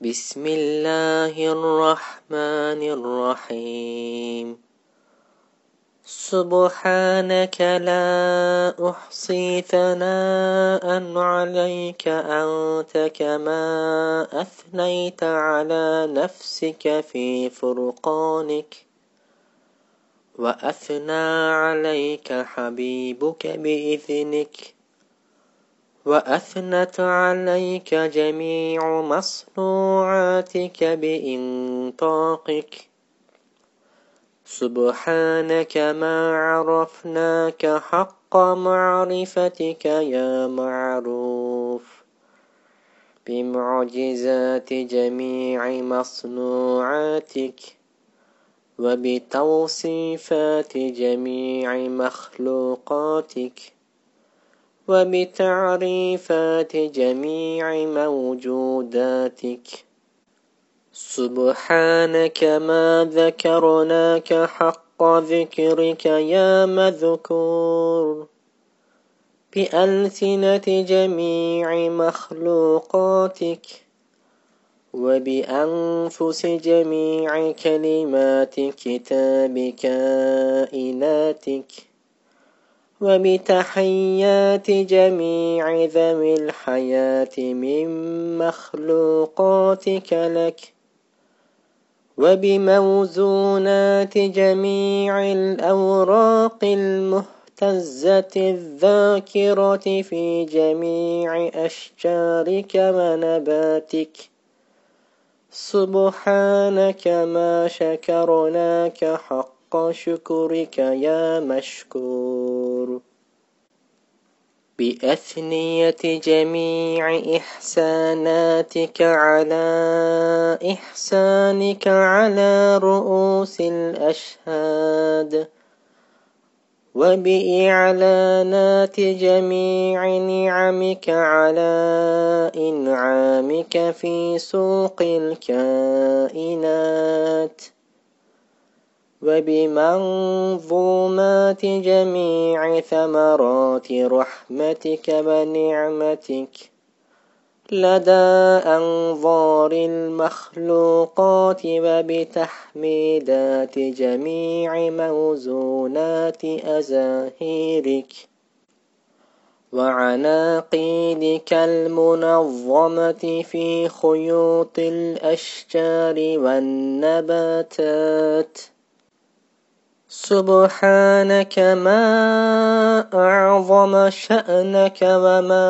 بسم الله الرحمن الرحيم. سبحانك لا أحصي ثناء عليك أنت كما أثنيت على نفسك في فرقانك. وأثنى عليك حبيبك بإذنك. وأثنت عليك جميع مصنوعاتك بإنطاقك. سبحانك ما عرفناك حق معرفتك يا معروف. بمعجزات جميع مصنوعاتك وبتوصيفات جميع مخلوقاتك. وبتعريفات جميع موجوداتك. سبحانك ما ذكرناك حق ذكرك يا مذكور. بألسنة جميع مخلوقاتك وبأنفس جميع كلمات كتاب كائناتك. وبتحيات جميع ذوي الحياة من مخلوقاتك لك وبموزونات جميع الأوراق المهتزة الذاكرة في جميع أشجارك ونباتك. سبحانك ما شكرناك حق شكرك يا مشكور. بأثنية جميع إحساناتك على إحسانك على رؤوس الأشهاد وبإعلانات جميع نعمك على إنعامك في سوق الكائنات وبمنظومات جميع ثمرات رحمتك ونعمتك لدى أنظار المخلوقات وبتحميدات جميع موزونات أزاهيرك وعناقيدك المنظمة في خيوط الأشجار والنباتات سبحانك ما أعظم شأنك وما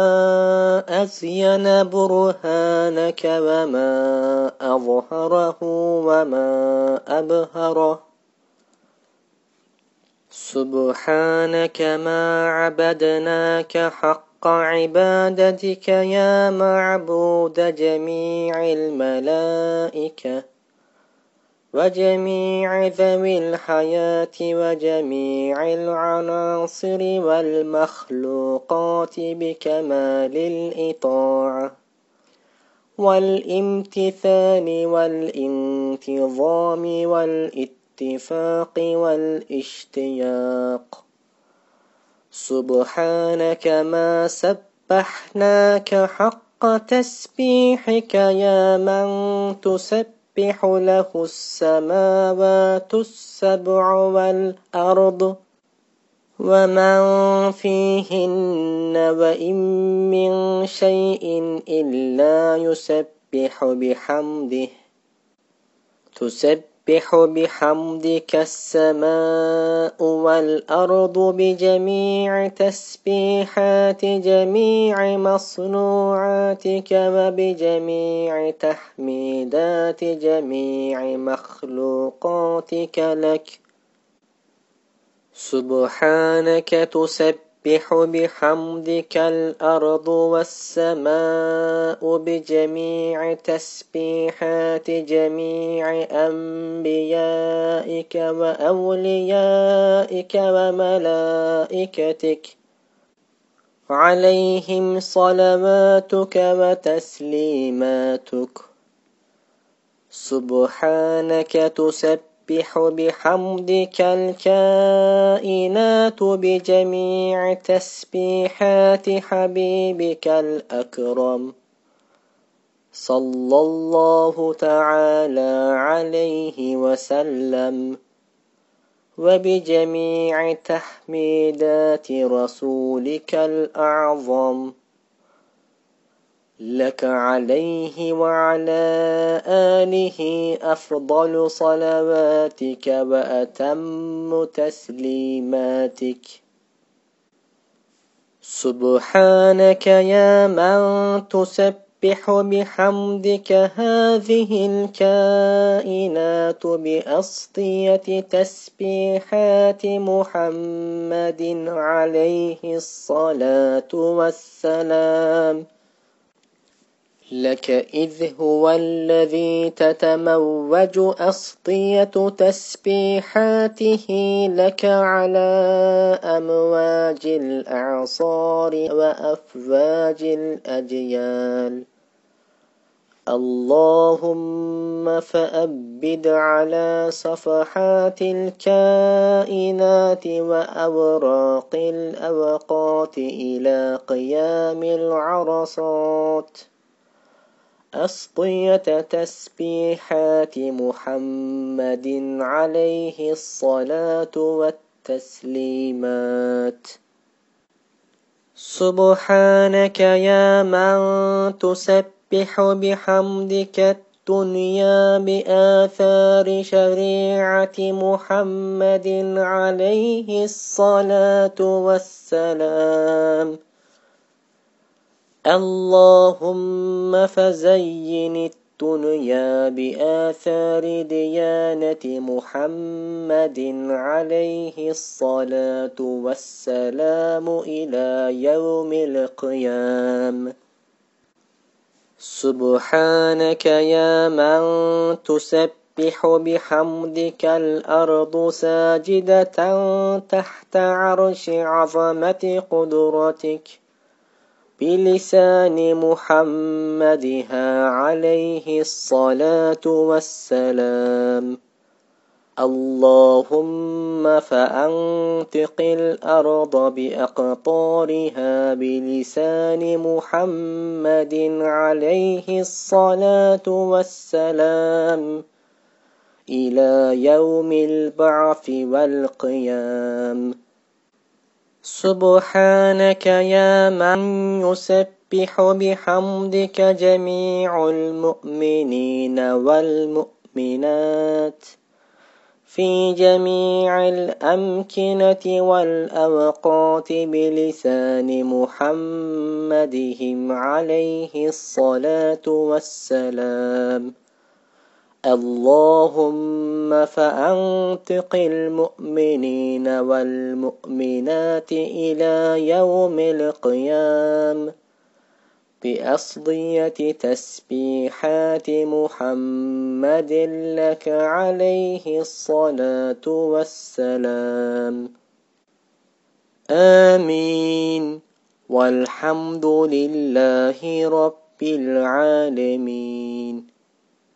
أزين برهانك وما أظهره وما أبهره سبحانك ما عبدناك حق عبادتك يا معبود جميع الملائكة وجميع ذوي الحياة وجميع العناصر والمخلوقات بكمال الإطاعة والامتثال والانتظام والاتفاق والاشتياق. سبحانك ما سبحناك حق تسبيحك يا من تسبح تسبح له السماوات السبع والأرض ومن فيهن وإن من شيء إلا يسبح بحمده. تسبح تسبح بحمدك السماء والأرض بجميع تسبيحات جميع مصنوعاتك وبجميع تحميدات جميع مخلوقاتك لك. سبحانك تسبح تسبح بحمدك الأرض والسماء بجميع تسبيحات جميع أنبيائك وأوليائك وملائكتك عليهم صلواتك وتسليماتك. سبحانك تسبح تسبح بحمدك الكائنات بجميع تسبيحات حبيبك الأكرم. صلى الله تعالى عليه وسلم. وبجميع تحميدات رسولك الأعظم. لك عليه وعلى آله أفضل صلواتك وأتم تسليماتك. سبحانك يا من تسبح بحمدك هذه الكائنات بأسطية تسبيحات محمد عليه الصلاة والسلام. لك إذ هو الذي تتموج أسطية تسبيحاته لك على أمواج الأعصار وأفواج الأجيال اللهم فأبد على صفحات الكائنات وأوراق الأوقات إلى قيام العرصات أسطية تسبيحات محمد عليه الصلاة والتسليمات. سبحانك يا من تسبح بحمدك الدنيا بآثار شريعة محمد عليه الصلاة والسلام. اللهم فزين الدنيا بآثار ديانة محمد عليه الصلاة والسلام إلى يوم القيام. سبحانك يا من تسبح بحمدك الأرض ساجدة تحت عرش عظمة قدرتك. بلسان محمدها عليه الصلاة والسلام. اللهم فأنطق الأرض بأقطارها بلسان محمد عليه الصلاة والسلام. إلى يوم البعث والقيام. سبحانك يا من يسبح بحمدك جميع المؤمنين والمؤمنات في جميع الأمكنة والأوقات بلسان محمدهم عليه الصلاة والسلام اللهم فأنطق المؤمنين والمؤمنات إلى يوم القيام بأصدية تسبيحات محمد لك عليه الصلاة والسلام. آمين. والحمد لله رب العالمين.